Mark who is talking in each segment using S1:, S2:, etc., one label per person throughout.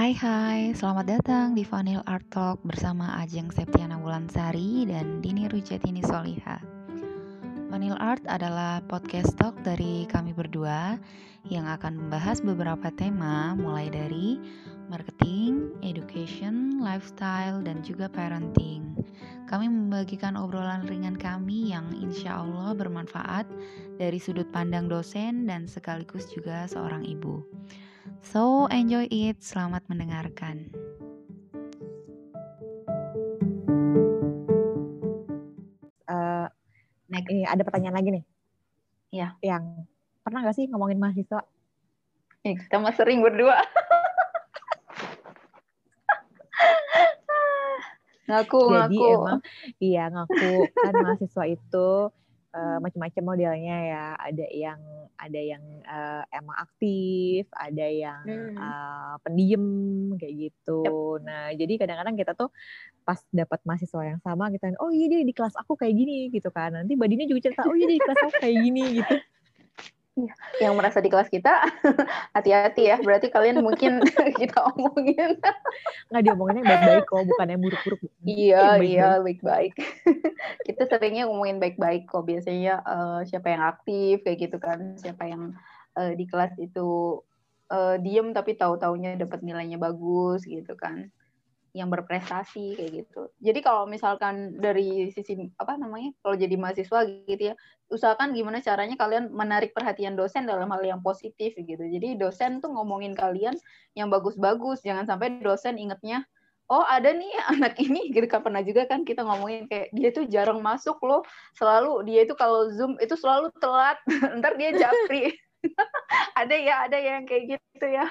S1: Hai hai, selamat datang di Vanil Art Talk bersama Ajeng Septiana Wulansari dan Dini Rujatini Soliha. Vanil Art adalah podcast talk dari kami berdua yang akan membahas beberapa tema mulai dari marketing, education, lifestyle, dan juga parenting. Kami membagikan obrolan ringan kami yang insya Allah bermanfaat dari sudut pandang dosen dan sekaligus juga seorang ibu. So, enjoy it. Selamat mendengarkan.
S2: Uh. Ini ada pertanyaan lagi nih.
S1: Ya.
S2: Yang pernah gak sih ngomongin mahasiswa?
S1: Eh, kita mah sering berdua. ngaku,
S2: Jadi
S1: ngaku.
S2: emang, iya ngaku kan mahasiswa itu uh, macam-macam modelnya ya. Ada yang ada yang uh, emang aktif, ada yang hmm. uh, pendiam kayak gitu. Yep. Nah, jadi kadang-kadang kita tuh pas dapat mahasiswa yang sama kita, oh iya dia di kelas aku kayak gini gitu kan. Nanti badinya juga cerita, oh iya dia di kelas aku kayak gini gitu.
S1: Iya, yang merasa di kelas kita hati-hati ya. Berarti kalian mungkin kita omongin.
S2: Nggak diomonginnya baik-baik kok bukan yang buruk-buruk.
S1: Iya baik iya baik-baik. kita seringnya ngomongin baik-baik kok. Biasanya uh, siapa yang aktif kayak gitu kan. Siapa yang uh, di kelas itu uh, diem tapi tahu-taunya dapat nilainya bagus gitu kan yang berprestasi kayak gitu. Jadi kalau misalkan dari sisi apa namanya kalau jadi mahasiswa gitu ya, usahakan gimana caranya kalian menarik perhatian dosen dalam hal yang positif gitu. Jadi dosen tuh ngomongin kalian yang bagus-bagus, jangan sampai dosen ingetnya oh ada nih anak ini gitu kan pernah juga kan kita ngomongin kayak dia tuh jarang masuk loh, selalu dia itu kalau zoom itu selalu telat, ntar dia japri. ada ya, ada yang kayak gitu ya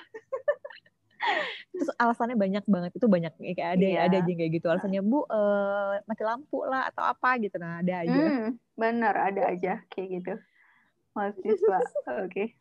S2: terus alasannya banyak banget itu banyak kayak ada yeah. ada aja kayak gitu. Alasannya bu uh, mati lampu lah atau apa gitu. Nah ada aja.
S1: Hmm, benar ada aja kayak gitu. Mahasiswa oke. okay.